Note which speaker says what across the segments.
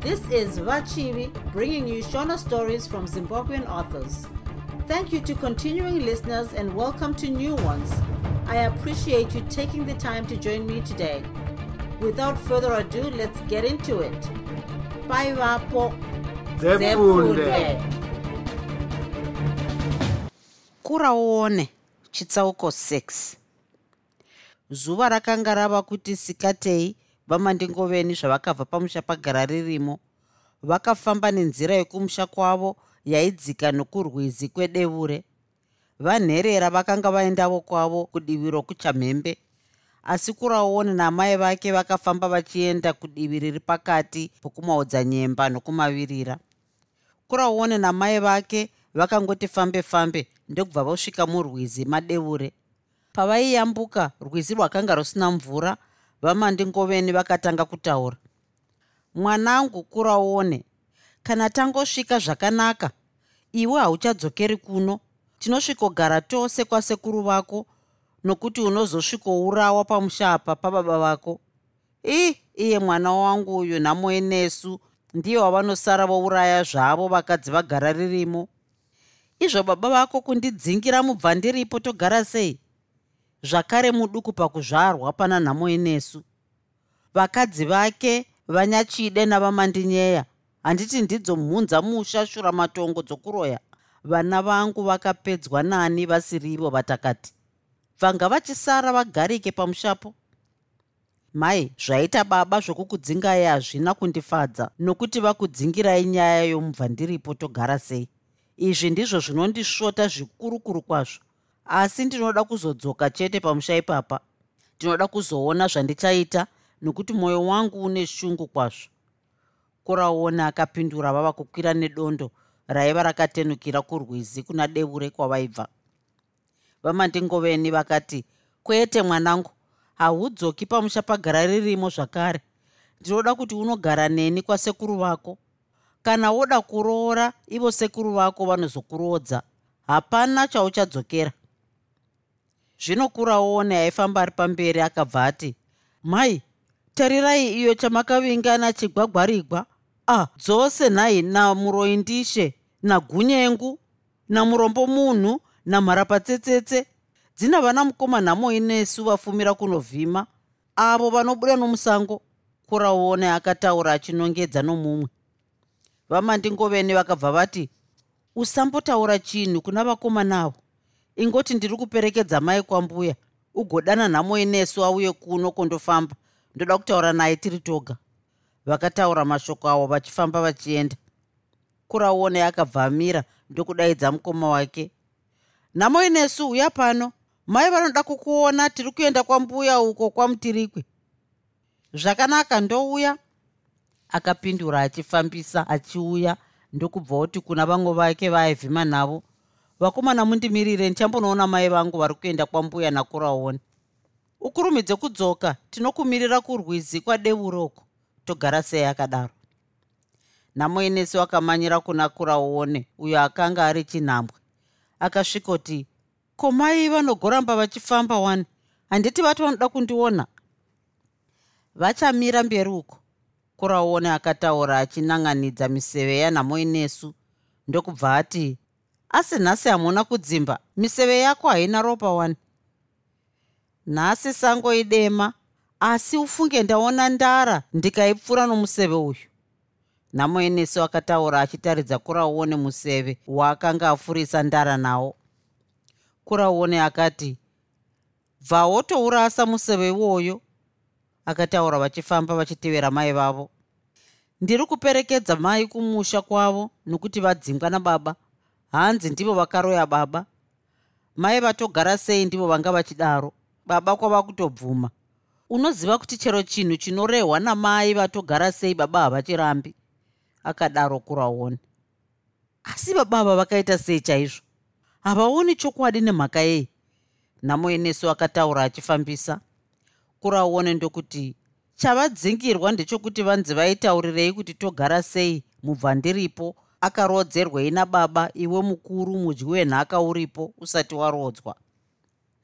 Speaker 1: This is Vachivi bringing you Shona stories from Zimbabwean authors. Thank you to continuing listeners and welcome to new ones. I appreciate you taking the time to join me today. Without further ado, let's get into it. Bye, Vapo.
Speaker 2: Zefunde.
Speaker 3: kuraone chitsauko 6 zuva rakanga rava kuti sikatei vamandingoveni zvavakabva pamusha pagara ririmo. Vakafamba nenzira yekumusha kwavo yaidzika nokurwizi kwedevure. Vanherera vakanga vaendavo kwavo kudivi rokuchamhembe. Asi kuraone namai vake vakafamba vachienda kudivi riri pakati pokumaodza nyemba nokumavirira. Kuraone namai vake vakangoti fambe fambe ndokubva vosvika murwizi madevure. Pavaiyambuka rwizi rwakanga rusina mvura vamandingoveni vakatanga kutaura mwanangu kuraone kana tangosvika zvakanaka iwe hauchadzokeri kuno. Tinosvikogara tose kwasekuru vako nokuti unozosvikourawa pamushapa pababa vako. Ii iye mwana wangu uyu nhamoenesu ndiye wavanosara vouraya zvavo vakadzi vagara ririmo. Izvo baba vako kundidzingira mubva ndiripo togara sei zvakare muduku pakuzvarwa pana nhamo inesu vakadzi vake vanyachide navamandinyeya. Handiti ndidzo mhunza musha shuramatongo dzokuroya. Vana vangu vakapedzwa nani vasirivo vatakati. Vanga vachisara vagarike pamushapo. Mai zvaita baba zvokukudzingai hazvina kundifadza nokuti vakudzingirai nyaya yomubva ndiripo togara sei. Izvi ndizvo zvinondisvota zvikurukuru kwazvo asi ndinoda kuzodzoka chete pamusha ipapa. Ndinoda kuzoona zvandichaita nokuti mwoyo wangu une shungu kwazvo. Kuraona akapindura vava kukwira nedondo raiva rakatenukira kurwizi kuna deure kwavaibva. Vamandingoveni vakati kwete mwanangu haudzoki pamusha pagara ririmo zvakare. Ndinoda kuti unogara neni kwasekuru vako. Kana woda kuroora ivo sekuru vako vanozokurodza. Hapana chauchadzokera zvino kuraone aifamba ari pamberi akabva ati mai tarirai iyo chamakavingana chigwagwarigwa. Ah dzose nhai namuroindishe nagunyengu namurombo munhu namharapatsetsetse dzina vana mukoma nhamo inesu vafumira kunovhima. Avo vanobuda nomusango kuraone akataura achinongedza nomumwe. Vamandingoveni vakabva vati usambotaura chinhu kuna vakoma navo ingoti ndiri kuperekedza mai kwambuya ugodana nhamo inesu auye kuno kundofamba. Ndoda kutaura naye tiri toga. Vakataura mashoko avo vachifamba vachienda. Kuraone akabva amira ndokudaidza mukoma wake. Nhamo inesu uya pano. Mai vanoda kukuona tiri kuenda kwambuya uko kwamutirikwe zvakanaka ndouya. Akapindura achifambisa achiuya ndokubva oti kuna vamwe vake vaaivhima navo vakomana mundimirire ndichambonoona mai vangu vari kuenda kwambuya nakuraoni. Ukurumidze kudzoka tinokumirira kurwizi kwadeuroko togara sei akadaro. Namoinesi wakamanyira kuna kuraone uyo akanga ari chinhambwe. Akasvikoti ko mai vanogoramba vachifamba wani handiti vati vanoda kundiona? Vachamira mberi uko. Kuraone akataura achinanganidza miseve yanhamoinesu ndokubva ati asi nhasi hamuna kudzimba. Miseve yako haina ropa wani. Nhasi sango idema asi ufunge ndaona ndara ndikaipfuura nomuseve uyu. Nhamoinesu akataura achitaridza kuraone museve waakanga afurisa ndara nawo. Kuraone akati bvawotourasa museve iwoyo akataura vachifamba vachitevera mai vavo. Ndiri kuperekedza mai kumusha kwavo nokuti vadzingwa nababa hanzi ndivo vakaroya baba. Mai vatogara sei ndivo vanga vachidaro. Baba kwava kutobvuma. Unoziva kuti chero chinhu chinorehwa namai vatogara sei baba havachirambi? Akadaro kuraoni. Asi baba ava vakaita sei chaizvo? Havaoni chokwadi nemhaka yei? Nhamoenesu akataura achifambisa. Kuraone ndokuti chavadzingirwa ndechokuti vanzi vaitaurirei kuti togara sei mubva ndiripo akarodzerwei nababa iwe mukuru mudyi wenhaka uripo usati warodzwa.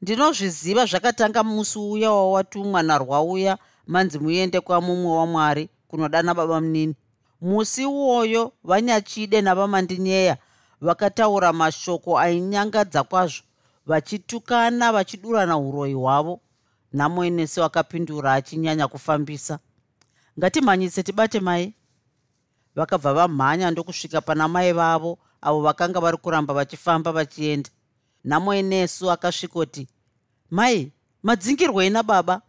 Speaker 3: Ndinozviziva zvakatanga musi uya wawatumwa narwa uya manzi muende kwamumwe wamwari kunodana baba munini. Musi iwoyo vanyachide navamandinyeya vakataura mashoko ainyangadza kwazvo vachitukana vachidurana uroyi hwavo namoenesi wakapindura achinyanya kufambisa. Ngatimhanyise tibate mai vakabva vamhanya ndokusvika pana mai vavo avo vakanga vari kuramba vachifamba vachienda. Namoenesu akasvikoti mai madzingirwei nababa?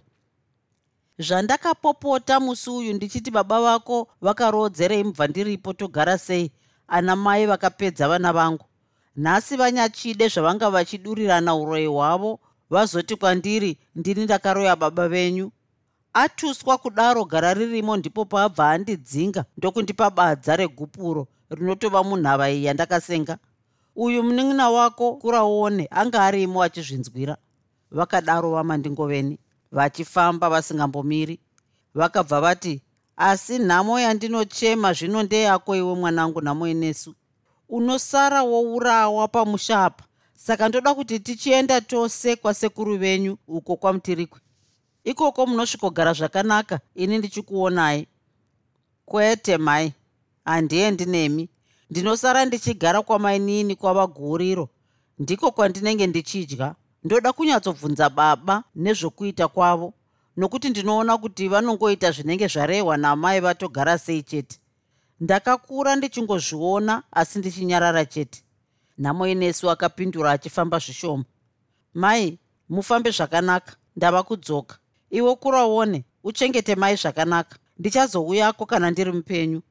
Speaker 3: Zvandakapopota musi uyu ndichiti baba vako vakarodzerei mubva ndiripo togara sei? Ana mai vakapedza vana vangu. Nhasi vanyachide zvavanga vachidurirana uroyi hwavo vazoti kwandiri ndini ndakaroya baba venyu atuswa kudaro gara ririmo ndipo paabva andidzinga. Ndokundipa badza regupuro rinotova munhava iyi yandakasenga. Uyu munin'ina wako kuraone anga arimo achizvinzwira. Vakadaro vamandingoveni vachifamba vasingambomiri. Vakabva vati asi nhamo yandinochema zvino ndeyako iwe mwanangu nhamo inesu unosara wourawa pamusha apa saka ndoda kuti tichienda tose kwasekuru venyu uko kwamutirikwi ikoko munosvikogara zvakanaka ini ndichikuonai. Kwete mai. Handiendi nemi ndinosara ndichigara kwamainini kwavaguriro? Ndiko kwandinenge ndichidya. Ndoda kunyatsobvunza baba nezvokuita kwavo nokuti ndinoona kuti vanongoita zvinenge zvarehwa namai vatogara sei chete. Ndakakura ndichingozviona asi ndichinyarara chete. Nhamo inesu akapindura achifamba zvishoma. Mai mufambe zvakanaka. Ndava kudzoka iwe kuraone uchengete mai zvakanaka. Ndichazouyako kana ndiri mupenyu.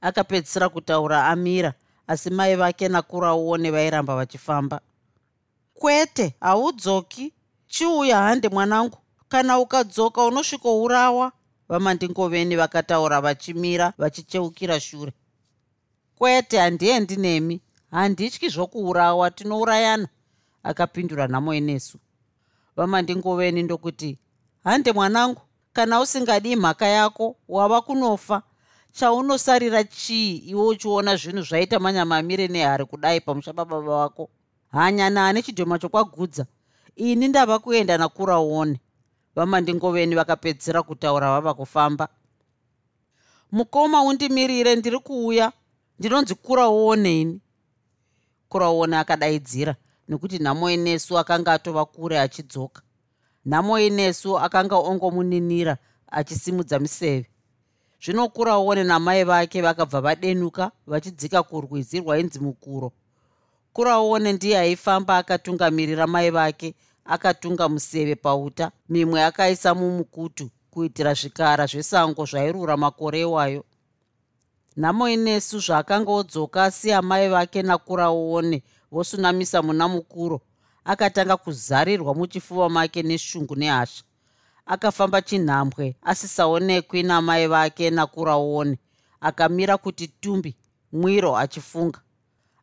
Speaker 3: Akapedzisira kutaura amira asi mai vake nakuraone vairamba vachifamba. Kwete haudzoki chiuya hande mwanangu. Kana ukadzoka unosvikourawa vamandingoveni vakataura vachimira vachicheukira shure. Kwete handiendi nemi handityi zvokuurawa tinourayana. Akapindura nhamo inesu vamandingoveni ndokuti hande mwanangu kana usingadi mhaka yako wava kunofa. Chaunosarira chii iwe uchiona zvinhu zvaita manyamamire nehari kudai pamusha pababa vako hanya naane chidhoma chokwagudza ini ndava kuenda nakuraone vamandingoveni vakapedzisira kutaura vava kufamba. Mukoma undimirire ndiri kuuya. Ndinonzi kuraone ini. Kuraone akadaidzira nekuti nhamo inesu akanga atova kure achidzoka nhamo inesu akanga ongomuninira achisimudza miseve. Zvino kuraone namai vake vakabva vadenuka vachidzika kurwizi rwainzi mukuro. Kuraone ndiye aifamba akatungamirira mai vake akatunga museve pauta mimwe akaisa mumukutu kuitira zvikara zvesango zvairura makore iwayo. Nhamo inesu zvaakanga odzoka asiya mai vake nakuraone vosunamisa muna mukuro akatanga kuzarirwa muchifuva make neshungu nehasha. Akafamba chinhambwe asisaonekwi namai vake nakuraone akamira kuti tumbi mwiro achifunga.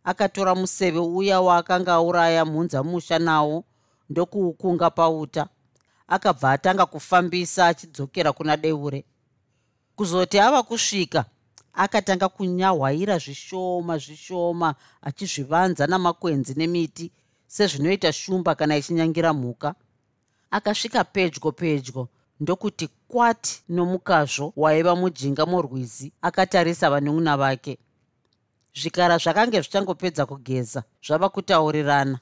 Speaker 3: Akatora museve uya waakanga auraya mhunza musha nawo ndokuukunga pauta. Akabva atanga kufambisa achidzokera kuna deure. Kuzoti ava kusvika akatanga kunyahwaira zvishoma zvishoma achizvivanza namakwenzi nemiti sezvinoita shumba kana ichinyangira mhuka. Akasvika pedyo pedyo ndokuti kwati nomukazvo waiva mujinga morwizi akatarisa vanun'una vake. Zvikara zvakange zvichangopedza kugeza zvava kutaurirana.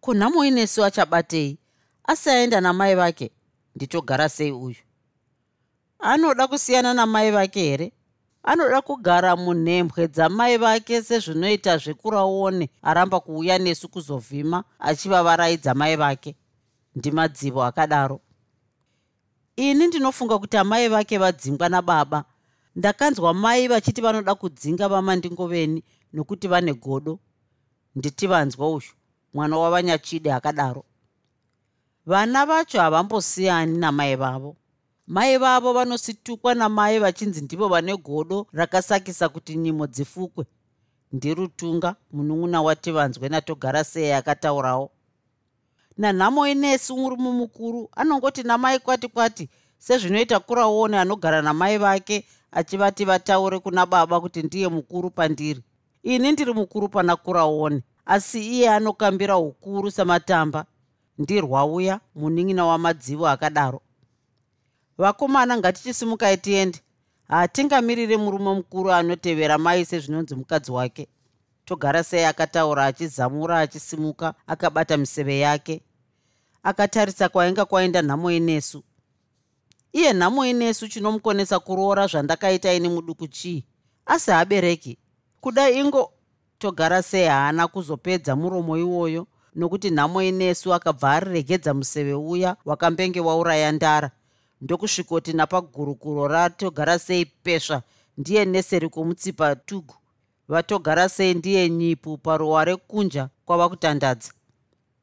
Speaker 3: Kunhamo inesu achabatei asi aenda namai vake nditogara sei uyu? Anoda kusiyana namai vake here anoda kugara munhembwe dzamai vake sezvinoita zvekuraone aramba kuuya nesu kuzovhima achivavaraidza mai vake. Ndimadzivo akadaro. Ini ndinofunga kuti amai vake vadzingwa nababa. Ndakanzwa mai vachiti vanoda kudzinga vamandingoveni nokuti vane godo. Nditi vanzwa uyu mwana wavanyachide akadaro. Vana vacho havambosiyani namai vavo mai vavo vanositukwa namai vachinzi ndivo vane godo rakasakisa kuti nyimo dzifukwe. Ndirutunga munun'una wativanzwe natogara sei akataurawo. Nanhamo inesi murume mukuru anongoti namai kwati kwati sezvinoita kuraone anogara namai vake achivati vataure kuna baba kuti ndiye mukuru pandiri. Ini ndiri mukuru pana kuraone asi iye anokambira ukuru samatamba. Ndirwauya munin'ina wamadzivo akadaro vakomana ngatichisimukai tiende. Haatingamirire murume mukuru anotevera mai sezvinonzi mukadzi wake. Togara sei akataura achizamura achisimuka akabata miseve yake. Akatarisa kwainga kwaenda nhamo inesu iye nhamo inesu chinomukonesa kuroora zvandakaita ini muduku chii? Asi habereki. Kudai ingo togara sei haana kuzopedza muromo iwoyo nokuti nhamo inesu akabva ariregedza museve uya wakambenge wauraya ndara ndokusvikoti napagurukuro ratogara sei pesva. Ndiye neseri kwomutsipa tugu. Vatogara sei ndiye nyipu paruware kunja kwava kutandadza.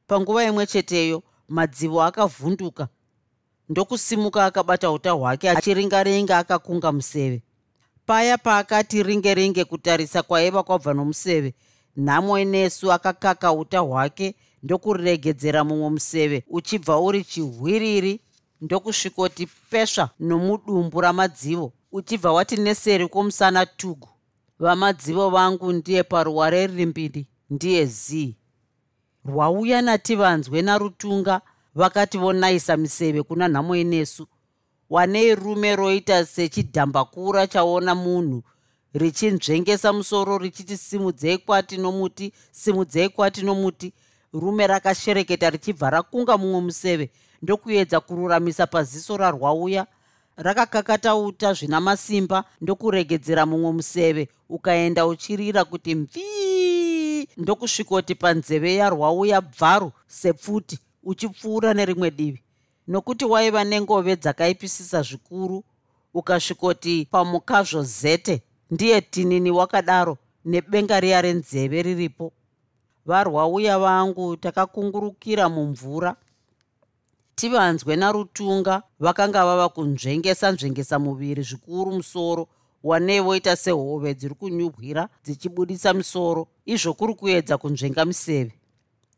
Speaker 3: Panguva imwe cheteyo madzivo akavhunduka. Ndokusimuka akabata uta hwake achiringaringa akakunga museve. Paya paakati ringe ringe kutarisa kwaiva kwabva nomuseve nhamo inesu akakaka uta hwake ndokuregedzera mumwe museve uchibva uri chihwiriri ndokusvikoti pesva nomudumbu ramadzivo uchibva wati neseri kwomusana tugu. Vamadzivo vangu ndiye paruware riri mbiri ndiye z rwauya nativanzwe narutunga vakati vonayisa miseve kuna nhamo inesu wanei rume roita sechidhambakura chaona munhu richinzvengesa musoro richiti simudzei kwatinomuti simudzei kwatinomuti rume rakashereketa richibva rakunga mumwe museve ndokuedza kururamisa paziso rarwauya rakakakata uta zvina masimba ndokuregedzera mumwe museve ukaenda uchirira kuti mvii! ndokusvikoti panzeve yarwauya bvaru sepfuti uchipfuura nerimwe divi. Nokuti waiva nengove dzakaipisisa zvikuru ukasvikoti pamukazvo zete ndiye tinini wakadaro nebenga riya renzeve riripo. Varwauya vangu takakungurukira mumvura tivanzwe narutunga vakanga vava kunzvengesa nzvengesa muviri zvikuru musoro wanei voita sehove dziri kunyubwira dzichibudisa misoro izvo kuri kuedza kunzvenga miseve.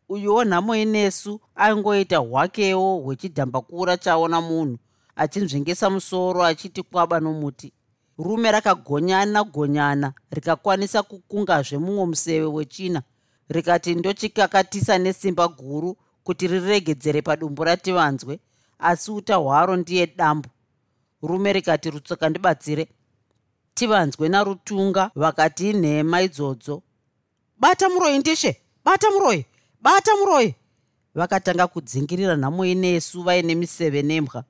Speaker 3: Uyuwo nhamo inesu aingoita hwakewo hwechidhambakura chaona munhu achinzvengesa musoro achiti kwaba nomuti. Rume rakagonyana gonyana rikakwanisa kukungazve mumwe museve wechina rikati ndochikakatisa nesimba guru kuti riregedzere padumbu rativanzwe asi uta hwaro ndiye dambu. Rume rikati rutsoka ndibatsire. Tivanzwe narutunga vakati inhema idzodzo. Bata muroi ndishe! Bata muroi bata muroi vakatanga kudzingirira nhamo inesu vaine miseve nembwa.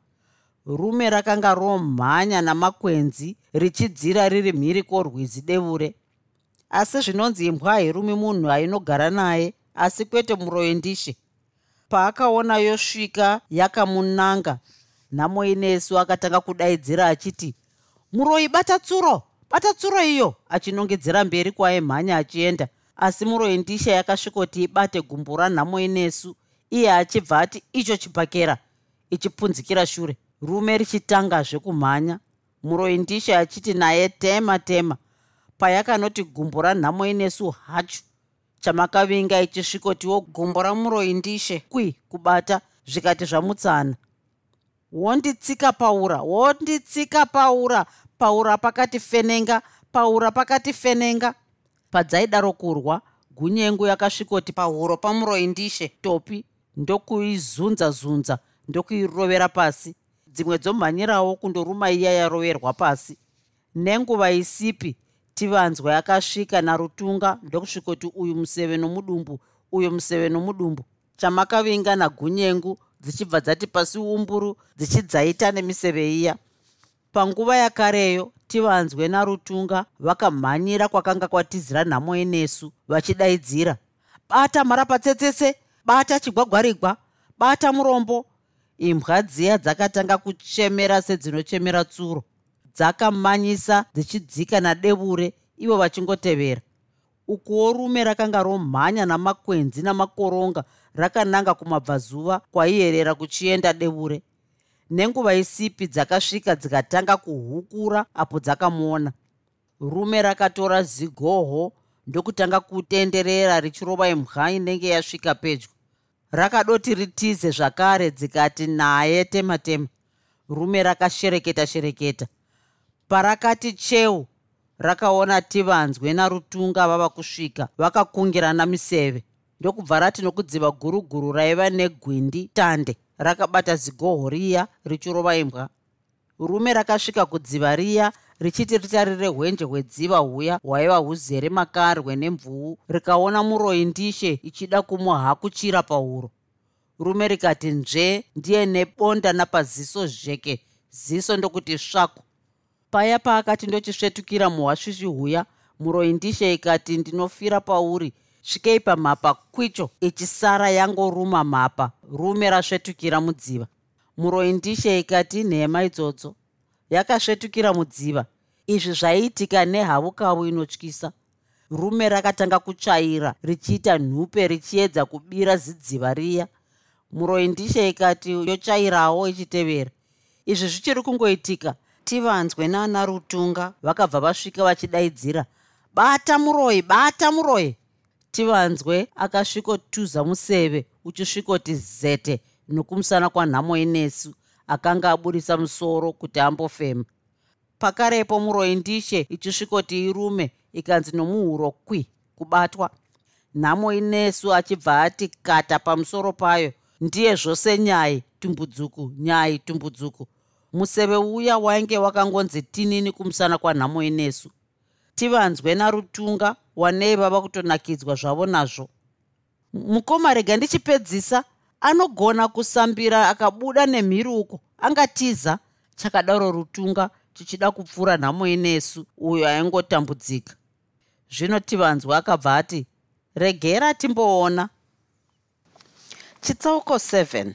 Speaker 3: Rume rakanga romhanya namakwenzi richidzira riri mhiri kworwizi devure. Asi zvinonzi imbwa hairume munhu ainogara naye asi kwete muroi ndishe paakaona yosvika yakamunanga nhamo inesu akatanga kudaidzira achiti muroi bata tsuro bata tsuro iyo achinongedzera mberi kwaaimhanya achienda. Asi muroi ndisha yakasvikoti ibate gumbo ranhamo inesu iye achibva ati icho chibhakera ichipunzikira shure. Rume richitangazve kumhanya. Muroi ndisha achiti naye tema tema. Payakanoti gumbo ranhamo inesu hachu chamakavinga ichisvikotiwo gumbo ramuroi ndishe. Kwi kubata zvikati zvamutsana. Wonditsika paura wonditsika paura. Paura pakati fenenga paura pakati fenenga. Padzaidaro kurwa gunyengu yakasvikoti pahuro pamuroi ndishe. Topi ndokuizunza zunza ndokuirovera pasi. Dzimwe dzomhanyirawo kundoruma iya yaroverwa pasi. Nenguva isipi tivanzwa yakasvika narutunga ndokusvikoti uyu museve nomudumbu uyu museve nomudumbu. Chamakavinga nagunyengu dzichibva dzati pasi umburu dzichidzaita nemiseve iya. Panguva yakareyo tivanzwe narutunga vakamhanyira kwakanga kwatizira nhamo inesu vachidaidzira. Bata mharapatsetsese bata chigwagwarigwa bata murombo. Imbwa dziya dzakatanga kuchemera sedzinochemera tsuro dzakamanyisa dzichidzika nadevure ivo vachingotevera. Ukuwo rume rakanga romhanya namakwenzi namakoronga rakananga kumabvazuva kwaiyerera kuchienda devure nenguva isipi dzakasvika dzikatanga kuhukura apo dzakamuona rume rakatora zigoho ndokutanga kutenderera richirova imwa inenge yasvika pedyo. Rakadoti ritize zvakare dzikati naye tema tema. Rume rakashereketa shereketa parakati cheu rakaona tivanzwe narutunga vava kusvika vakakungirana miseve. Ndokubva rati nokudziva guruguru raiva negwindi tande rakabata zigoho riya richirova imbwa. Rume rakasvika kudziva riya richiti ritarire hwenje hwedziva huya hwaiva huzere makarwe nemvuu rikaona muroi ndishe ichida kumuhakuchira pauro rume rikati nzve ndiye nebonda napaziso zheke ziso ndokuti svako paya paakati ndochisvetukira muhwasvishi huya muroi ndishe ikati ndinofira pauri. Svikei pamhapa kwicho. Ichisara yangoruma mhapa. Rume rasvetukira mudziva. Muroi ndishe ikati nhema idzodzo. Yakasvetukira mudziva. Izvi zvaiitika nehavukavu inotyisa. Rume rakatanga kutsvaira richiita nhupe richiedza kubira zidziva riya. Muroi ndishe ikati yotsvairawo ichitevera. Izvi zvichiri kungoitika tivanzwe naana rutunga vakabva vasvika vachidaidzira bata muroi bata muroi tivanzwe akasvikotuza museve uchisvikoti zete nokumusana kwanhamo inesu akanga aburisa musoro kuti ambofema. Pakarepo muroi ndishe ichisvikoti irume ikanzi nomuhuro kwi kubatwa. Nhamo inesu achibva ati kata pamusoro payo ndiye zvose nyai tumbudzuku nyai tumbudzuku museve uya wainge wakangonzi tinini kumusana kwanhamo inesu. Tivanzwe narutunga wanei vava kutonakidzwa zvavo nazvo. Mukoma rega ndichipedzisa anogona kusambira akabuda nemhiruko angatiza chakadaro rutunga chichida kupfuura nhamo inesu uyo aingotambudzika. Zvino tivanzwa akabva ati regera timboona. Chitsauko 7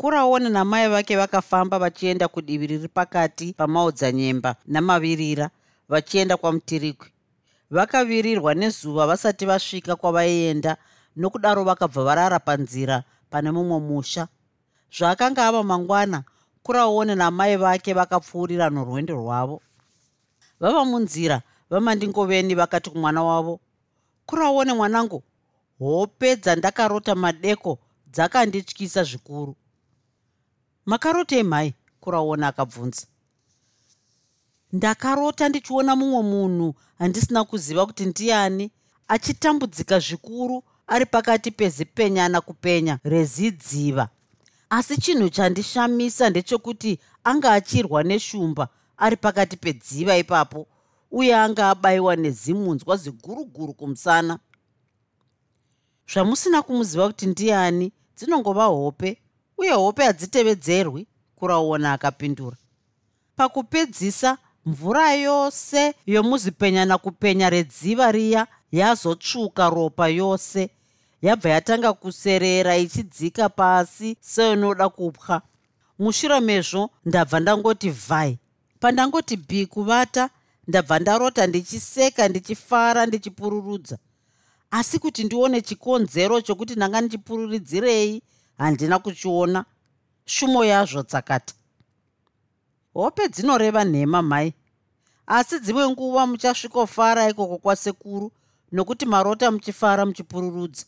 Speaker 3: kuraone namai vake vakafamba vachienda kudivi riri pakati pamaodzanyemba namavirira vachienda kwamutirikwi. Vakavirirwa nezuva vasati vasvika kwavaienda nokudaro vakabva varara panzira pane mumwe musha. Zvaakanga ava mangwana kuraone namai vake vakapfuurira norwendo rwavo. Vava munzira vamandingoveni vakati kumwana wavo kuraone mwanangu hope dzandakarota madeko dzakandityisa zvikuru makarotei mhai kuraona akabvunza. Ndakarota ndichiona mumwe munhu handisina kuziva kuti ndiani achitambudzika zvikuru ari pakati pezipenyana kupenya rezidziva. Asi chinhu chandishamisa ndechekuti anga achirwa neshumba ari pakati pedziva ipapo uye anga abayiwa nezimunzwa ziguruguru kumusana. Zvamusina kumuziva kuti ndiani dzinongova hope uye hope hadzitevedzerwi kuraona akapindura. Pakupedzisa mvura yose yomuzipenya nakupenya redziva riya yazotsvuka ropa yose yabva yatanga kuserera ichidzika pasi seinoda kupwa. Mushure mezvo ndabva ndangoti vhai pandangoti bhi kuvata ndabva ndarota ndichiseka ndichifara ndichipururudza. Asi kuti ndione chikonzero chokuti ndanga ndichipururidzirei handina kuchiona. Shumo yazvo tsakata hope dzinoreva nhema mhai asi dzimwe nguva muchasvikofara ikoko kwasekuru nokuti marota muchifara muchipururudza.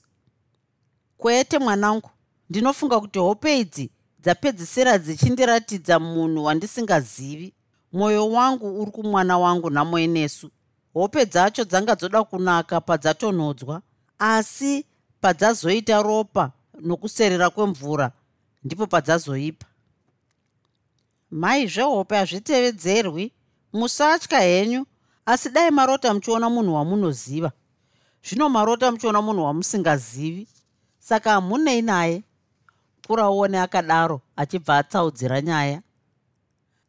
Speaker 3: Kwete mwanangu. Ndinofunga kuti hope idzi dzapedzisira dzichindiratidza munhu wandisingazivi. Mwoyo wangu uri kumwana wangu namoinesu hope dzacho dzanga dzoda kunaka padzatonhodzwa. Asi padzazoita ropa nokuserera kwemvura ndipo padzazoipa. Mai zvehope hazvitevedzerwi. Musatya henyu asi dai marota muchiona munhu wamunoziva. Zvino marota muchiona munhu wamusingazivi saka hamunei naye. Kuraone akadaro achibva atsaudzira nyaya.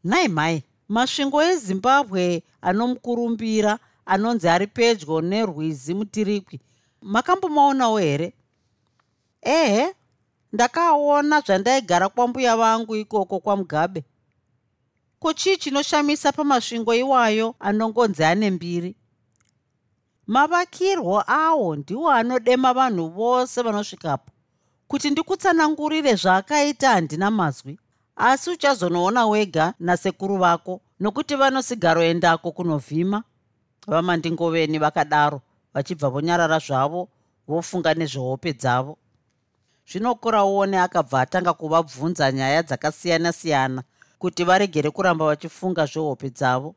Speaker 3: Nhai mai masvingo ezimbabwe anomukurumbira anonzi ari pedyo nerwizi mutirikwi. Makambomaonawo here ehe ndakaona zvandaigara kwambuya vangu ikoko kwamugabe. Ko chii chinoshamisa pamasvingo iwayo anongonzi ane mbiri. Mavakirwo awo ndiwo anodema vanhu vose vanosvikapo. Kuti ndikutsanangurire zvaakaita handina mazwi. Asi uchazonoona wega nasekuru vako nokuti vanosigaroendako kunovhima. Vamandingoveni vakadaro vachibva vonyarara zvavo vofunga nezvehope dzavo zvinokura uone akabva atanga kuvabvunza nyaya dzakasiyana-siyana kuti varegere kuramba vachifunga zvehope dzavo.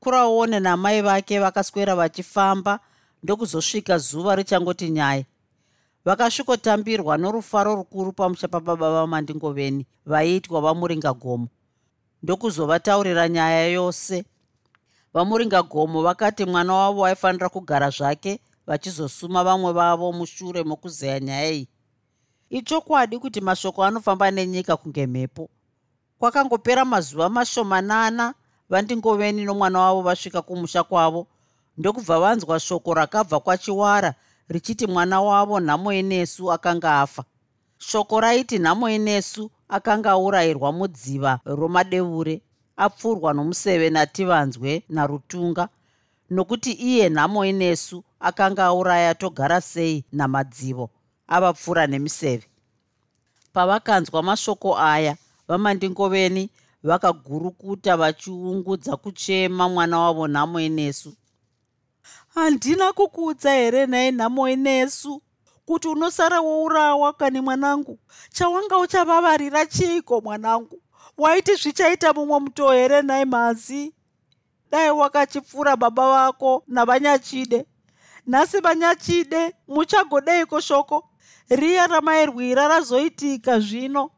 Speaker 3: Kuraone namai vake vakaswera vachifamba ndokuzosvika zuva richangoti nyaya. Vakasvikotambirwa norufaro rukuru pamusha pababa vamandingoveni vaiitwa vamuringa gomo ndokuzovataurira nyaya yose. Vamuringagomo vakati mwana wavo aifanira kugara zvake vachizosuma vamwe vavo mushure mokuzeya nyaya iyi ichokwadi kuti mashoko anofamba nenyika kunge mhepo kwakangopera mazuva mashomanana vandingoveni nomwana wavo vasvika kumusha kwavo. Ndokubva vanzwa shoko rakabva kwachiwara richiti mwana wavo nhamoi nesu akanga afa. Shoko raiti nhamoi nesu akanga aurayirwa mudziva romadeure apfurwa nomuseve nativanzwe narutunga nokuti iye nhamoi nesu akanga auraya togara sei namadzivo avapfuura nemiseve. Pavakanzwa mashoko aya vamandingoveni vakagurukuta vachiungudza kuchema mwana wavo nhamoi nesu handina kukuudza here nhai nhamoi nesu kuti unosara wourawa kani mwanangu? Chawanga uchavavarira chiiko mwanangu? Waiti zvichaita mumwe mutoo here nhai mhazi dai wakachipfuura baba vako navanyachide. Nhasi vanyachide muchagodeiko shoko riya ramairwira razoitika zvino.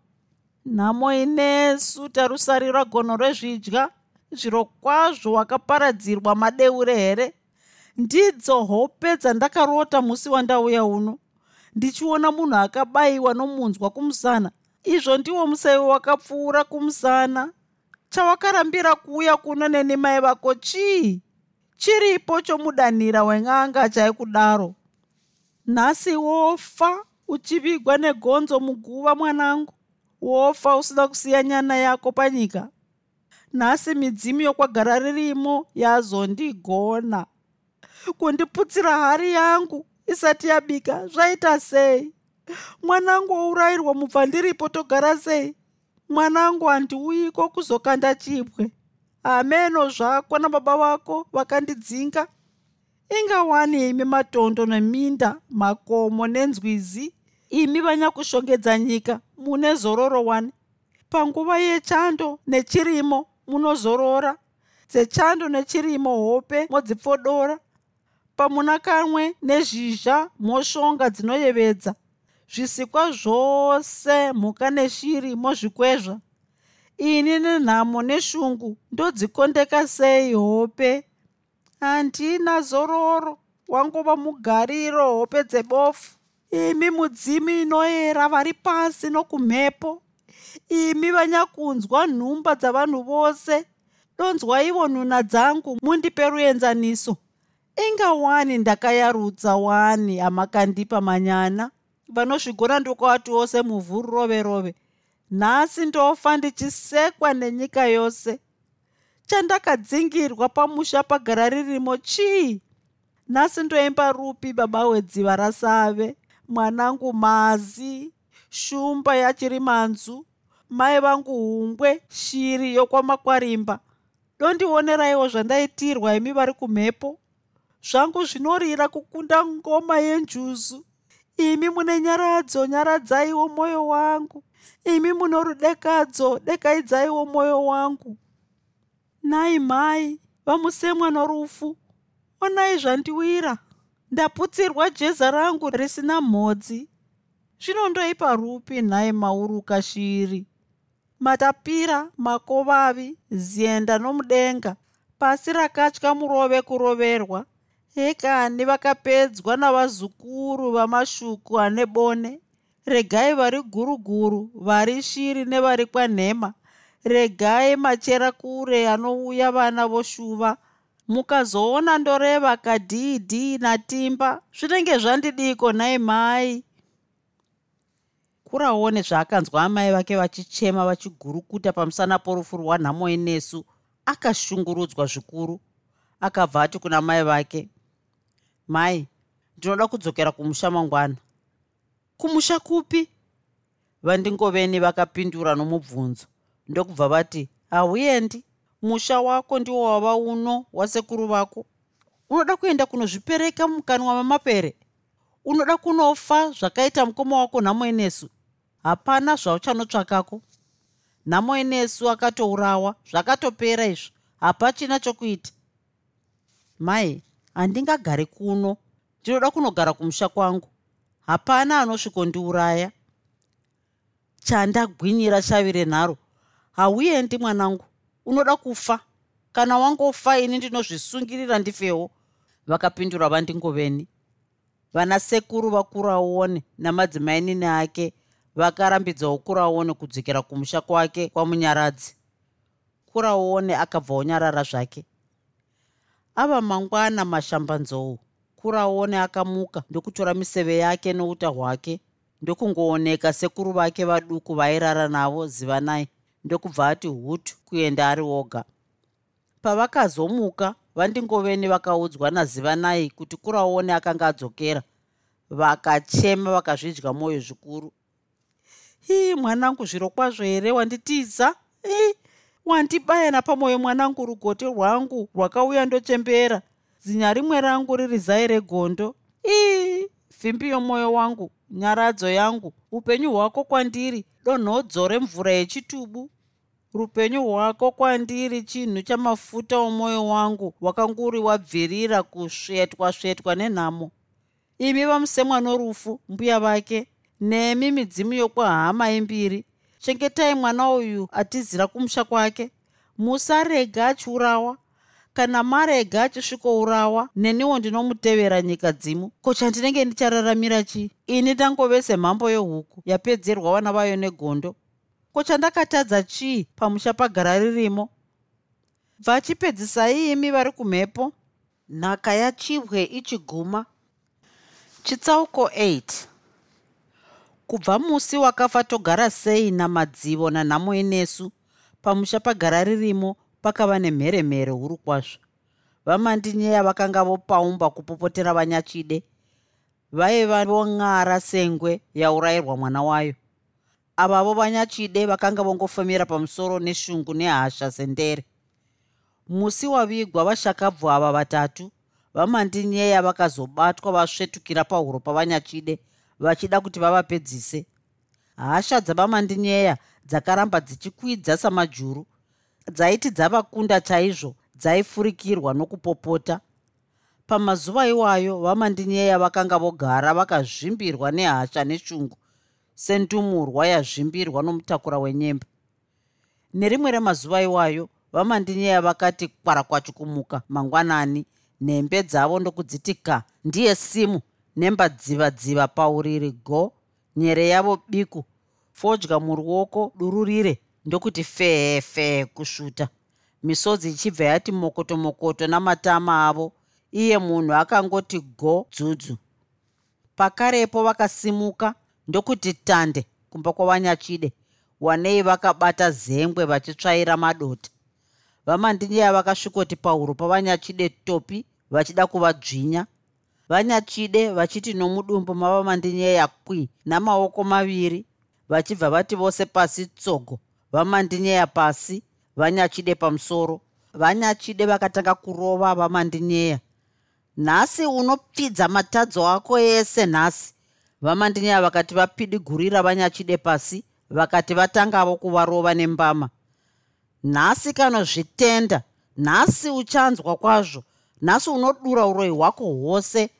Speaker 3: Nhamo inesu tarusarirwa gono rezvidya zviro kwazvo wakaparadzirwa madeure here? Ndidzo hope dzandakarota musi wandauya uno. Ndichiona munhu akabayiwa nomunzwa kumusana. Izvo ndiwo museve wakapfuura kumusana. Chawakarambira kuuya kuno neni mai vako chii? Chiripo chomudanhira wen'anga chaikudaro nhasi wofa uchivigwa negonzo muguva mwanangu. Wofa usina kusiya nyana yako panyika. Nhasi midzimu yokwagara ririmo yazondigona kundiputsira hari yangu isati yabika zvaita sei? Mwanangu wourayirwa mubva ndiripo togara sei? Mwanangu handiuyiko kuzokanda chipwe? Hameno zvako nababa vako vakandidzinga ingawani imi matondo neminda makomo nenzwizi imi vanyakushongedza nyika mune zororo wani? Panguva yechando nechirimo munozorora. Dzechando nechirimo hope modzipfodora. Pamuna kamwe nezhizha moshonga dzinoyevedza. Zvisikwa zvose mhuka neshiri mozvikwezva. Ini nenhamo neshungu ndodzikondeka sei hope? Handina zororo wangova mugariro hope dzebofu imi mudzimi inoyera vari pasi nokumhepo. Imi vanyakunzwa nhumba dzavanhu vose. Donzwaivo nhuna dzangu mundipe ruenzaniso. Ingawani ndakayarudza wani amakandipa manyana. Vanosvigona ndokavati wose muvhu rove rove. Nhasi ndofa ndichisekwa nenyika yose. Chandakadzingirwa pamusha pagara ririmo chii? Nhasi ndoimba rupi baba wedziva rasave mwanangu mazi shumba yachiri manzu mai vangu hungwe shiri yokwamakwarimba dondioneraiwo zvandaitirwa imi vari kumhepo. Zvangu zvinorira kukunda ngoma yenjuzu. Imi mune nyaradzo nyaradzaiwo mwoyo wangu. Imi muno rudekadzo dekaidzaiwo mwoyo wangu. Nai mhai vamusemwa norufu. Onai zvandiwira ndaputsirwa jeza rangu risina mhodzi. Zvinondoipa rupi nhai mauruka shiri matapira makovavi zienda nomudenga. Pasi rakatya murove kuroverwa. Ekani vakapedzwa navazukuru vamashuku ane bone. Regai vari guruguru vari shiri nevari kwanhema. Regai machera kure anouya vana voshuva mukazoona ndoreva kadhiidhii natimba zvinenge zvandidiko nhai mai. Kurawo nezvaakanzwa amai vake vachichema vachigurukuta pamusana porufu rwanhamoi nesu akashungurudzwa zvikuru akabva ati kuna mai vake mai ndinoda kudzokera kumusha mangwana. Kumusha kupi? Vandingoveni vakapindura nomubvunzo ndokubva vati hauendi musha wako ndiwo wava uno wasekuru vako. Unoda kuenda kunozvipereka mukanwa memapere unoda kunofa zvakaita mukoma wako nhamo inesu hapana zvauchanotsvakako. Nhamo inesu akatourawa zvakatopera izvo. Hapachina chokuita. Mai handingagari kuno. Ndinoda kunogara kumusha kwangu. Hapana anosvikondiuraya. Chandagwinyira shavi renharo hauendi mwanangu unoda kufa. Kana wangofa ini ndinozvisungirira ndifewo. Vakapindura vandingoveni. Vana sekuru vakuraone namadzimainini ake. Vakarambidzawo kuraone kudzokera kumusha kwake kwamunyaradzi. Kuraone akabva onyarara zvake. Ava mangwana mashambanzou. Kuraone akamuka ndokutora miseve yake nouta hwake. Ndokungooneka sekuru vake vaduku vairara navo zivanai ndokubva ati hutu kuenda ari oga. Pavakazomuka vandingoveni vakaudzwa nazivanai kuti kuraone akanga adzokera. Vakachema vakazvidya mwoyo zvikuru. Ii mwanangu zviro kwazvo here wanditiza? Ii wandibaya napamwoyo mwanangu rugote rwangu rwakauya ndochembera. Zinya rimwe rangu riri zai regondo ii vhimbi yomwoyo wangu nyaradzo yangu. Upenyu hwako kwandiri. Donhodzo remvura yechitubu. Rupenyu rwako kwandiri chinhu chamafuta omwoyo wangu wakanguri wabvirira kusvetwa svetwa nenhamo. Imi vamusemwa norufu mbuya vake. Nemi midzimu yokwahama imbiri. Chengetai mwana uyu atizira kumusha kwake. Musarega achiurawa kana marega achisvikourawa neniwo ndinomutevera nyika dzimu. Ko chandinenge ndichararamira chii ini ndangove semhambo yehuku yapedzerwa vana vayo negondo. Ko chandakatadza chii pamusha pagara ririmo? Bvachipedzisai imi vari kumhepo nhaka yachibwe ichiguma. Chitsauko 8 kubva musi wakafa togara sei namadzivo nanhamo inesu pamusha pagara ririmo pakava nemheremhere huru kwazvo. Vamandinyeya vakanga vopaumba kupopotera vanyachide vaiva vong'ara sengwe yaurayirwa mwana wayo. Avavo vanyachide vakanga vongofemera pamusoro neshungu nehasha sendere. Musi wavigwa vashakabvu ava vatatu vamandinyeya vakazobatwa vasvetukira pahuro pavanyachide vachida kuti vavapedzise. Hasha dzavamandinyeya dzakaramba dzichikwidza samajuru dzaiti dzavakunda chaizvo dzaifurikirwa nokupopota. Pamazuva iwayo vamandinyeya vakanga vogara vakazvimbirwa nehasha neshungu sendumurwa yazvimbirwa nomutakura wenyemba. Nerimwe remazuva iwayo vamandinyeya vakati kwarakwacho kumuka mangwanani nhembe dzavo ndokudziti ka ndiye simu nemba dziva dziva pauriri go nyere yavo biku. Fodya muruoko dururire ndokuti fee kusvuta. Misodzi ichibva yati mokoto mokoto namatama avo iye munhu akangoti go dzudzu. Pakarepo vakasimuka ndokuti tande kumba kwavanyachide. Wanei vakabata zengwe vachitsvaira madota. Vamandinyeya vakasvikoti pahuro pavanyachide topi vachida kuvadzvinya. Vanyachide vachiti nomudumbu mavamandinyeya kwi namaoko maviri vachibva vati vose pasi tsogo vamandinyeya pasi vanyachide pamusoro vanyachide vakatanga kurova vamandinyeya nhasi unopfidza matadzo ako ese nhasi vamandinyeya vakati vapidigurira vanyachide pasi vakati vatangavo kuvarova nembama. Nhasi kanozvitenda nhasi uchanzwa kwazvo nhasi unodura uroyi hwako hwose.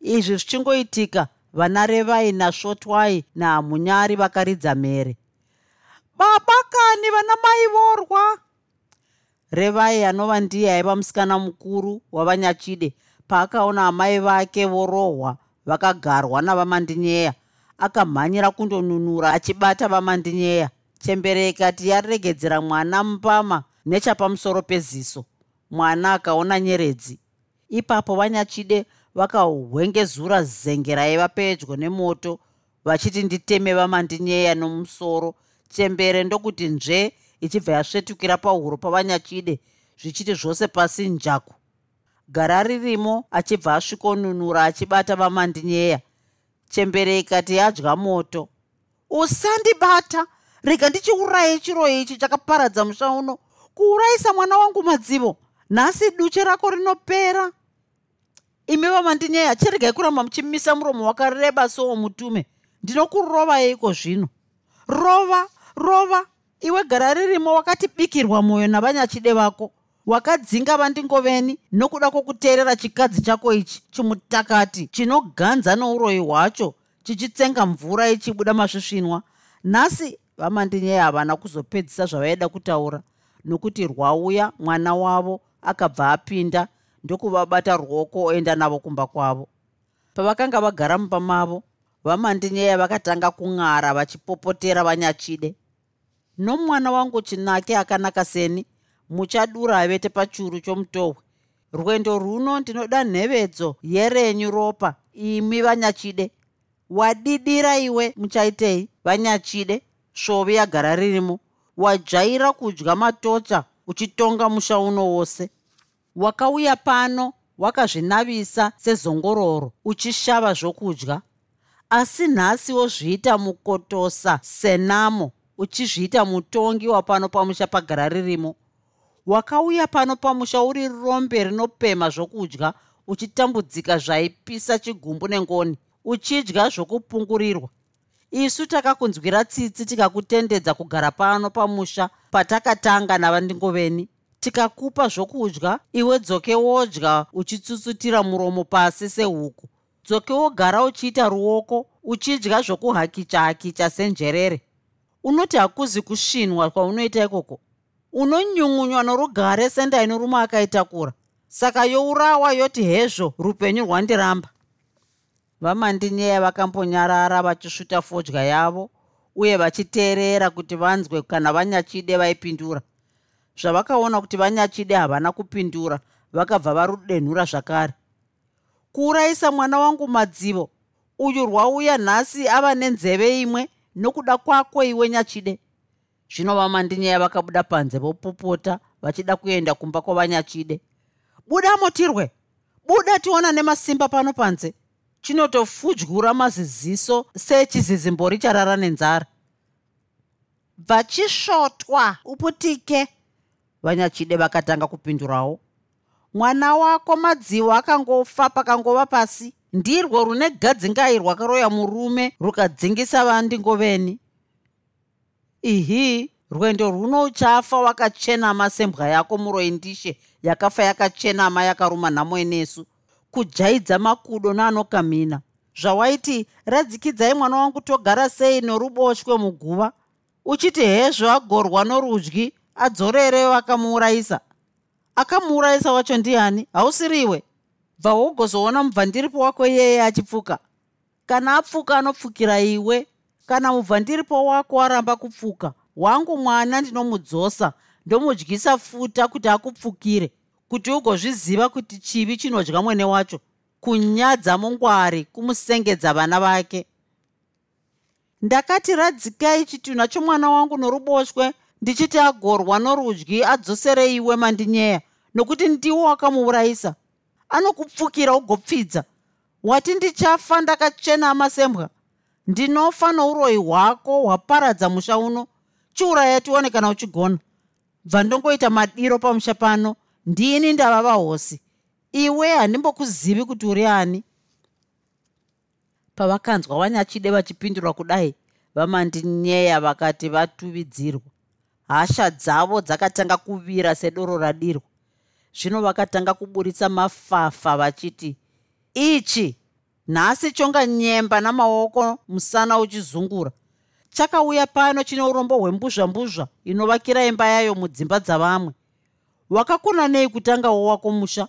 Speaker 3: Izvi zvichingoitika vana revai nasvotwai nahamunyari vakaridza mhere baba kani vana mai vorwa. Revai anova ndiye aiva musikana mukuru wavanyachide. Paakaona amai vake vorohwa vakagarwa navamandinyeya akamhanyira kundonunura achibata vamandinyeya. Chemberei kati yaregedzera mwana mupama nechapamusoro peziso. Mwana akaona nyeredzi. Ipapo vanyachide vakahwengezura zenge raiva pedyo nemoto vachiti nditeme vamandinyeya nomusoro chembere ndokuti nzve ichibva yasvetukira pahuro pavanyachide zvichiti zvose pasi njaku. Gara ririmo achibva asvikonunura achibata vamandinyeya chembere ikati yadya moto. Usandibata! Rega ndichiuraye chiro ichi chakaparadza musha uno. Kuurayisa mwana wangu madzivo. Nhasi duche rako rinopera. Imi vamandinyeya chiregai kuramba muchimisa muromo wakareba sowo mutume. Ndinokurova yeiko zvino? Rova rova. Iwe gara ririmo wakatibikirwa mwoyo navanyachide vako. Wakadzinga vandingoveni nokuda kwokuteerera chikadzi chako ichi chimutakati chinoganza nouroyi hwacho chichitsenga mvura ichibuda masvisvinwa nhasi vamandinyeya havana kuzopedzisa zvavaida kutaura nokuti rwauya mwana wavo akabva apinda ndokuvabata ruoko oenda navo kumba kwavo. Pavakanga vagara mumba mavo vamandinyeya vakatanga kun'ara vachipopotera vanyachide nomwana wangu chinake akanaka seni. Muchadura vete pachuru chomutohwe. Rwendo runo ndinoda nhevedzo yerenyu ropa. Imi vanyachide. Wadidira iwe muchaitei? Vanyachide. Svovi yagara ririmo wadzvaira kudya matocha uchitonga musha uno wose. Wakauya pano wakazvinavisa sezongororo uchishava zvokudya. Asi nhasi wozviita mukotosa senamo uchizviita mutongi wapano pamusha pagara ririmo. Wakauya pano pamusha uri rombe rinopema zvokudya uchitambudzika zvaipisa chigumbu nengoni uchidya zvokupungurirwa. Isu takakunzwira tsitsi tikakutendedza kugara pano pamusha patakatanga navandingoveni. Tikakupa zvokudya iwe dzoke wodya uchitsutsutira muromo pasi sehuku. Dzoke wogara uchiita ruoko uchidya zvokuhakicha hakicha senjerere unoti hakuzi kusvinwa kwaunoita ikoko. Unonyungunywa norugare sendainorume akaitakura. Saka yourawa yoti hezvo rupenyu rwandiramba. Vamandinyeya vakambonyarara vachisvuta fodya yavo uye vachiteerera kuti vanzwe kana vanyachide vaipindura. Zvavakaona kuti vanyachide havana kupindura vakabva varudenhura zvakare. Kuurayisa mwana wangu madzivo uyu rwauya nhasi ava nenzeve imwe nokuda kwako iwe nyachide. Zvino vamandinyeya vakabuda panze vopopota vachida kuenda kumba kwavanyachide buda motirwe. Buda tiona nemasimba pano panze. Chinotofudyura maziziso sechizizimbori charara nenzara. Vachisvotwa uputike. Vanyachide vakatanga kupindurawo. Mwana wako madzivo akangofa pakangova pasi ndirwo rune gadzingai rwakaroya murume rukadzingisa vandingoveni. Ihi rwendo runo uchafa wakachenama sembwa yako muroindishe yakafa yakachenama yakaruma nhamo inesu. Kujaidza makudo naanokamhina. Zvawaiti radzikidzai mwana wangu togara sei noruboshwe muguva? Uchiti hezvo agorwa norudyi adzorere vakamuurayisa. Akamuurayisa wacho ndiani? Hausiriwe bva wogozoona mubvandiripo wako iyeye achipfuka. Kana apfuka anopfukira iwe kana mubvandiripo wako aramba kupfuka wangu mwana ndinomudzosa ndomudyisa futa kuti akupfukire kuti ugozviziva kuti chivi chinodya mwene wacho kunyadza mungwari kumusengedza vana vake. Ndakati radzikai chitunha chomwana wangu noruboshwe ndichiti agorwa norudyi adzosere iwe mandinyeya nokuti ndiwo wakamuurayisa anokupfukira ugopfidza. Wati ndichafa ndakachena amasembwa ndinofa nouroyi hwako hwaparadza musha uno. Chiuraya tione kana uchigona. Bva ndongoita madiro pamusha pano. Ndini ndava vahosi. Iwe handimbokuzivi kuti uri ani? Pavakanzwa vanyachide vachipindura kudai vamandinyeya vakati vatuvidzirwa. Hasha dzavo dzakatanga kuvira sedoro radirwa zvino vakatanga kuburitsa mafafa vachiti ichi nhasi chonga nyemba namaoko musana uchizungura. Chakauya pano chine urombo hwembuzvambuzva inovakira imba yayo mudzimba dzavamwe. Wakakona nei kutangawo wako musha?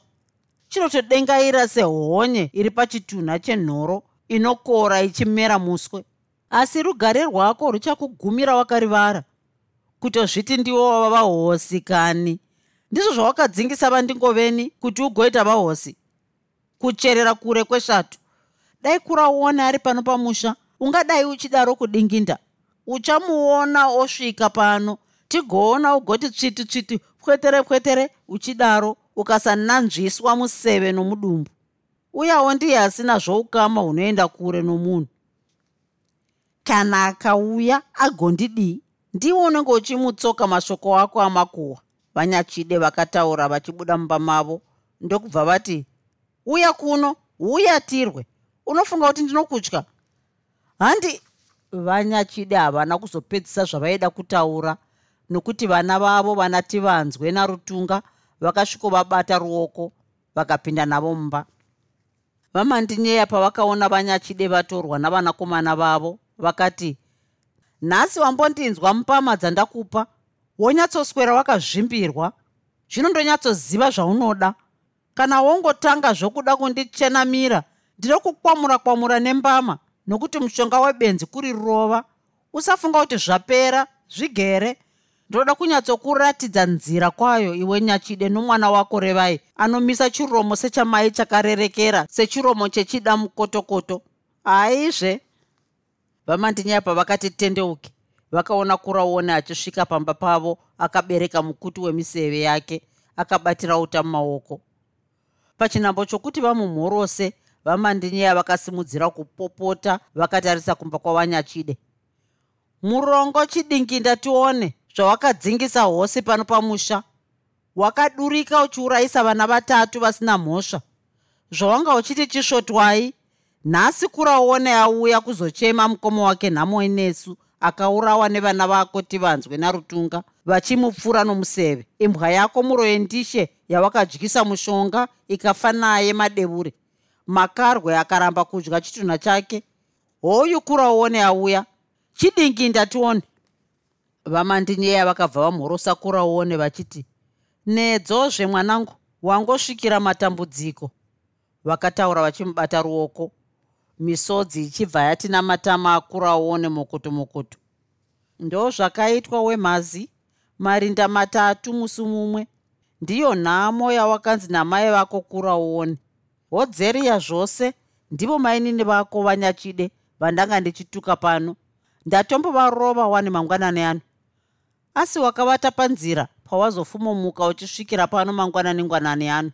Speaker 3: Chinotodengaira sehonye iri pachitunha chenhoro inokora ichimera muswe. Asi rugare rwako ruchakugumira wakarivara. Kutozviti ndiwo wava vahosi kani ndizvo zvawakadzingisa vandingoveni kuti ugoita vahosi. Kucherera kure kwesvatu dai kuraona ari pano pamusha. Ungadai uchidaro kudinginda. Uchamuona osvika pano. Tigoona ugoti tsviti tsviti pwetere pwetere uchidaro ukasananzviswa museve nomudumbu. Uyawo ndiye asina zvoukama hunoenda kure nomunhu. Kana akauya agondidii ndiwo unenge uchimutsoka mashoko ako amakuhwa vanyachide vakataura vachibuda mumba mavo ndokubva vati uya kuno uyatirwe unofunga kuti ndinokutya? Handi vanyachide havana kuzopedzisa zvavaida kutaura nokuti vana vavo vanati vanzwe narutunga vakasvikovabata ruoko vakapinda navo mumba. Vamandinyeya pavakaona vanyachide vatorwa navanakomana vavo vakati nhasi wambondinzwa mupama dzandakupa wonyatsoswera wakazvimbirwa zvinondonyatsoziva zvaunoda. Kana wongotanga zvokuda kundichenamira ndiri kukwamura kwamura nembama nokuti mushonga webenzi kuri rova usafunga kuti zvapera zvigere. Ndoda kunyatsokuratidza nzira kwayo iwe nyachide nomwana wako revai anomisa chiromo sechamai chakarerekera sechiromo chechida mukotokoto. Haizve vamandinyaya vakati tendeuki vakaona kuraone achisvika pamba pavo akabereka mukutu wemiseve yake akabatira uta mumaoko pachinambo chokuti vamumhorose vamandinyeya vakasimudzira kupopota vakatarisa kumba kwavanyachide murongo chidinginda tione zvawakadzingisa hosi pano pamusha. Wakadurika uchiurayisa vana vatatu vasina mhosva. Zvawanga uchiti chisvotwai nhasi kuraone auya kuzochema mukoma wake nhamo inesu akaurawa nevana vako tivanzwe narutunga vachimupfuura nomuseve. Imbwa yako muroyendishe yawakadyisa mushonga ikafa naye madevure makarwe akaramba kudya chitunha chake. Hoyu kuraone auya. Chidingi ndatione. Vamandinyeya vakabva vamhorosa kuraone vachiti nedzozve mwanangu wangosvikira matambudziko. Vakataura vachimubata ruoko misodzi ichibva yatina matama akuraone mokoto ndo zvakaitwa wemhazi marinda matatu musi mumwe. Ndiyo nhamo yawakanzi namai vako kuraone hodzeriya zvose ndivo mainini vako vanyachide vandanga ndichituka pano. Ndatombovarova wani mangwanani ano. Asi wakavata panzira pawazofumomuka uchisvikira pano mangwanani ngwanani ano.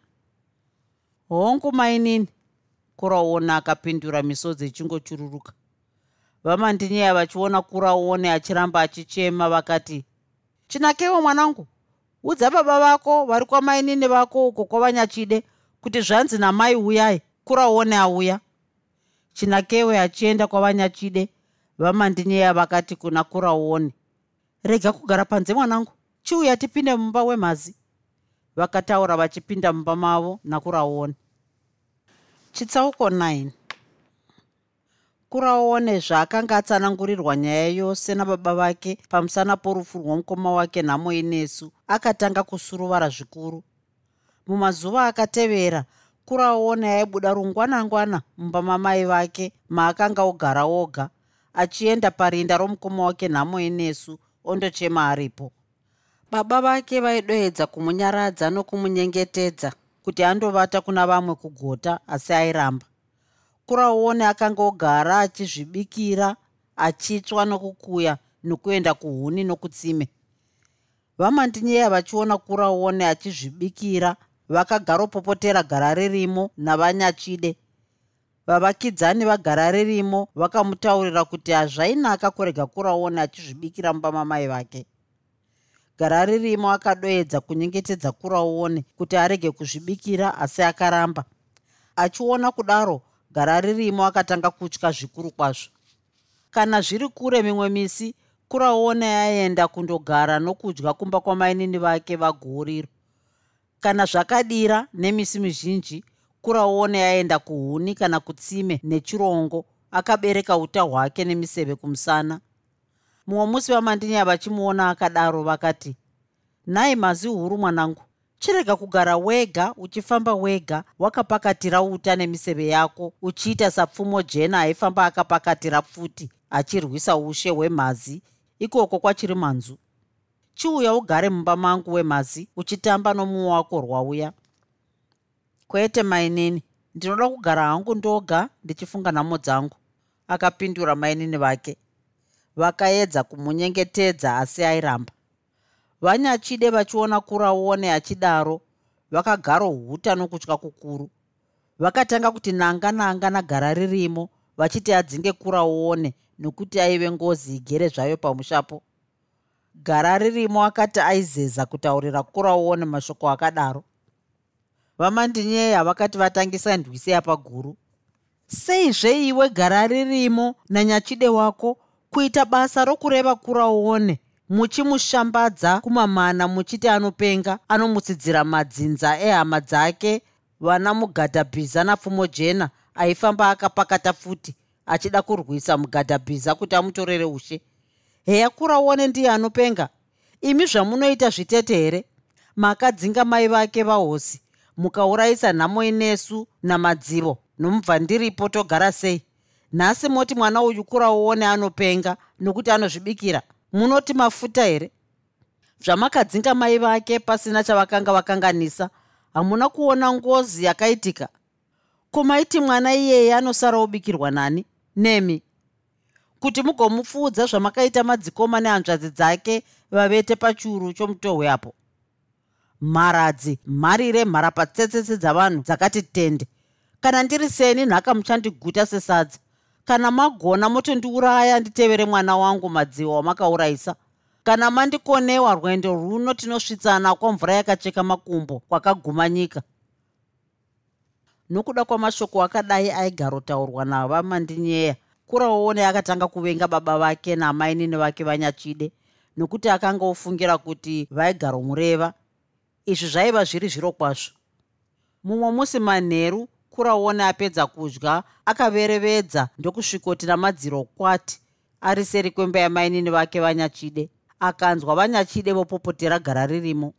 Speaker 3: Hongu mainini kuraona akapindura misodzi ichingochururuka vamandinyeya vachiona kuraone achiramba achichema vakati chinakewo mwanangu. Udza baba vako vari kwamainini vako uko kwavanyachide kuti zvanzi namai uyai kuraone auya. Chinakewe achienda kwavanyachide vamandinyeya vakati kuna kuraone. Rega kugara panze mwanangu. Chiuya tipinde mumba wemhazi vakataura vachipinda mumba mavo nakuraone chitsauko 9 kuraone zvaakanga atsanangurirwa nyaya yose nababa vake pamusana porufu rwomukoma wake nhamo inesu akatanga kusuruvara zvikuru. Mumazuva akatevera kuraone aibuda rungwanangwana mumba mamai vake maakanga ogara oga achienda parinda romukoma wake nhamo inesu ondochema aripo. Baba vake vaidoedza kumunyaradza nokumunyengetedza kuti andovata kuna vamwe kugota asi airamba. Kuraone akanga ogara achizvibikira achitswa nokukuya nokuenda kuhuni nokutsime. Vamandinyeya vachiona kuraone achizvibikira vakagaropopotera gara ririmo navanyachide. Vavakidzani vagara ririmo vakamutaurira kuti hazvainaka kurega kuraone achizvibikira mumba mamai vake gara ririmo akadoedza kunyengetedza kuraone kuti arege kuzvibikira asi akaramba. Achiona kudaro gara ririmo akatanga kutya zvikuru kwazvo. Kana zviri kure mimwe misi kuraone aenda kundogara nokudya kumba kwamainini vake vaguriro kana zvakadira nemisi mizhinji kuraone aenda kuhuni kana kutsime nechirongo akabereka uta hwake nemiseve kumusana mumwe musi vamandinya vachimuona akadaro vakati nhai mazi huru mwanangu. Chirega kugara wega uchifamba wega wakapakatira uta nemiseve yako uchiita sapfumo jena aifamba akapakatira pfuti achirwisa ushe hwemhazi ikoko kwachiri manzu. Chiuya ugare mumba mangu wemhazi uchitamba nomumwe wako rwauya. Kwete mainini. Ndinoda kugara hangu ndoga ndichifunga nhamo dzangu akapindura mainini vake vakaedza kumunyengetedza asi airamba. Vanyachide vachiona kuraone achidaro vakagarohuta nokutya kukuru. Vakatanga kuti nanga nanga nagara ririmo vachiti adzinge kuraone nokuti aive ngozi igere zvayo pamushapo. Gara ririmo akati aizeza kutaurira kuraone mashoko akadaro. Vamandinyeya vakati vatangisa ndwisi yapaguru. Seizve iwe gara ririmo nanyachide wako kuita basa rokureva kuraone muchimushambadza kumamana muchiti anopenga anomutsidzira madzinza ehama dzake. Vana mugadhabhiza napfumo jena aifamba akapakata futi achida kurwisa mugadhabhiza kuti amutorere ushe. Heya kuraone ndiye anopenga. Imi zvamunoita zvitete here? Makadzinga mai vake vahosi mukaurayisa nhamo inesu namadzivo nomubva ndiripo togara sei nhasi moti mwana uyu kuraoone anopenga nokuti anozvibikira. Munoti mafuta here? Zvamakadzinga mai vake pasina chavakanga vakanganisa hamuna kuona ngozi yakaitika. Kumaiti mwana iyeye anosara obikirwa nani? Nemi. Kuti mugomupfuudza zvamakaita madzikoma nehanzvadzi dzake vavete pachiuru chomutohwe apo. Mharadzi mharire mharapatsetsetse dzavanhu dzakati tende. Kana ndiri seni nhaka muchandiguta sesadza kana magona motondiuraya nditevere mwana wangu madziwa wamakaurayisa kana mandikonewa rwendo runo tinosvitsana kwamvura yakacheka makumbo kwakaguma nyika. Nokuda kwamashoko akadai aigarotaurwa navamandinyeya kuraone akatanga kuvenga baba vake namainini vake vanyachide nokuti akanga ofungira kuti vaigaromureva izvi zvaiva zviri zviro kwazvo. Mumwe musi manheru kuraone apedza kudya akaverevedza ndokusvikoti namadziro kwati ari seri kwemba yamainini vake vanyachide? Akanzwa vanyachide vopopotera gara ririmo.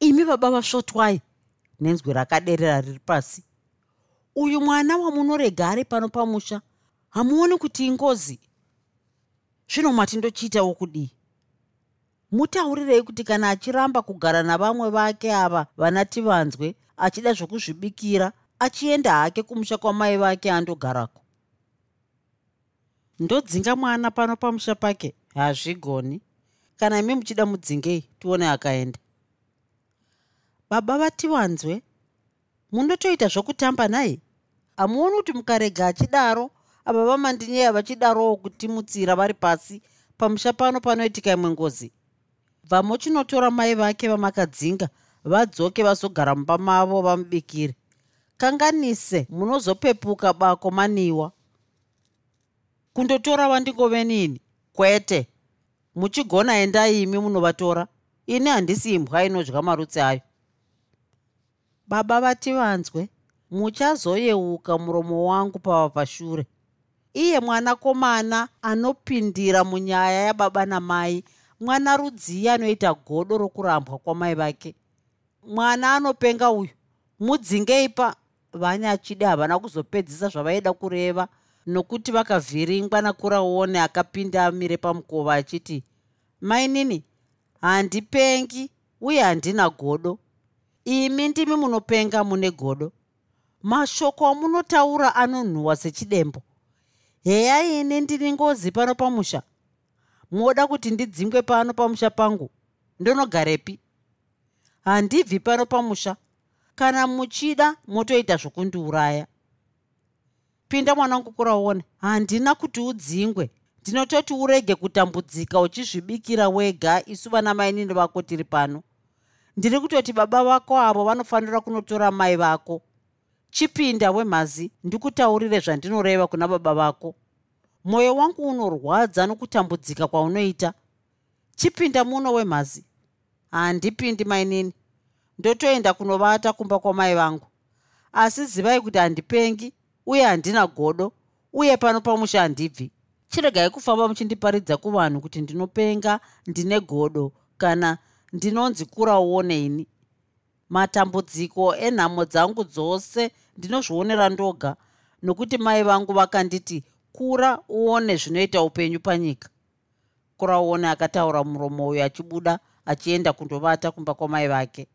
Speaker 3: Imi baba vasvotwai nenzwi rakaderera riri pasi uyu mwana wamunorega ari pano pamusha hamuoni kuti ingozi? Zvino matindochiitawo kudii mutaurirei kuti kana achiramba kugara navamwe vake ava vana tivanzwe achida zvokuzvibikira achienda hake kumusha kwamai vake andogarako. Ndodzinga mwana pano pamusha pake hazvigoni. Kana imi muchida mudzingei tione akaenda. Baba vativanzwe mundotoita zvokutamba naye? Hamuoni kuti mukarega achidaro? Ava vamandinyeya vachidarowo kutimutsira vari pasi pamusha pano panoitika imwe ngozi. Bva muchinotora mai vake vamakadzinga vadzoke vazogara mumba mavo vamubikire. Kanganise munozopepuka bako maniwa. Kundotora vandingovenini kwete. Muchigona endai imi munovatora? Ini handisi imbwa inodya marutsi ayo. Baba vati vanzwe muchazoyeuka muromo wangu pava pashure. Iye mwanakomana anopindira munyaya yababa namai mwana rudziyi anoita godo rokurambwa kwamai vake mwana anopenga uyu mudzingei pa vanyachide havana kuzopedzisa zvavaida kureva nokuti vakavhiringwa nakuraone akapinda amire pamukova achiti mainini handipengi uye handina godo. Imi ndimi munopenga mune godo. Mashoko amunotaura anonhuhwa sechidembo. Heya ini ndini ngozi pano pamusha. Moda kuti ndidzingwe pano pamusha pangu. Ndonogarepi handibvi pano pamusha. Kana muchida motoita zvokundiuraya. Pinda mwanangu kuraone handina kuti udzingwe. Ndinototi urege kutambudzika uchizvibikira wega isu vana mainini vako tiri pano. Ndiri kutoti baba vako avo vanofanira kunotora mai vako. Chipinda wemhazi ndikutaurire zvandinoreva kuna baba vako. Mwoyo wangu unorwadza nokutambudzika kwaunoita. Chipinda muno wemhazi handipindi mainini ndotoenda kunovata kumba kwamai vangu. Asi zivai kuti handipengi uye handina godo uye pano pamusha handibvi. Chiregai kufamba muchindiparidza kuvanhu kuti ndinopenga ndine godo kana ndinonzi kurauone ini matambudziko enhamo dzangu dzose ndinozvionera ndoga nokuti mai vangu vakanditi kura uone zvinoita upenyu panyika. Kurauone akataura muromo uyo achibuda achienda kundovata kumba kwamai vake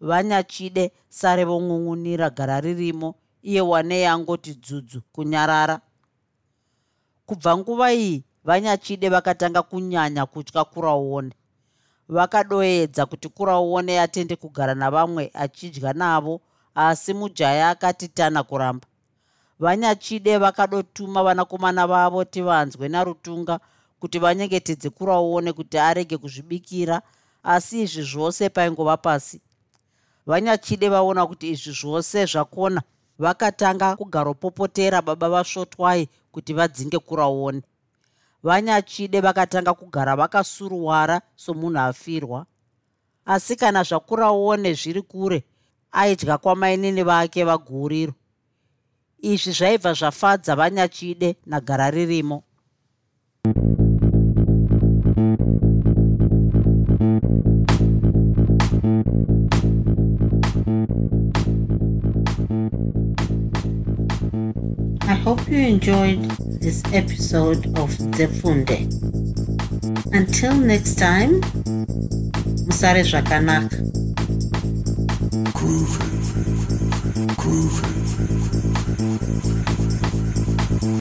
Speaker 3: vanyachide sare vongun'unira gara ririmo iye wanei angoti dzudzu kunyarara. Kubva nguva iyi vanyachide vakatanga kunyanya kutya kurauone vakadoedza kuti kurauone atende kugara navamwe achidya navo asi mujaya akati tana kuramba. Vanyachide vakadotuma vanakomana vavo tivanzwe narutunga kuti vanyengetedze kurauone kuti arege kuzvibikira asi izvi zvose paingova pasi vanyachide vaona kuti izvi zvose zvakona vakatanga kugaropopotera baba vasvotwai kuti vadzinge kurauone vanyachide vakatanga kugara vakasuruwara somunhu afirwa. Asi kana zvakurauone zviri kure aidya kwamainini vake vaguriro. Izvi zvaibva zvafadza vanyachide nagara ririmo. thank you
Speaker 1: hope you enjoyed this episode of Zefunde. Until next time, Musare Zvakanaka.
Speaker 2: Groovy. Groovy.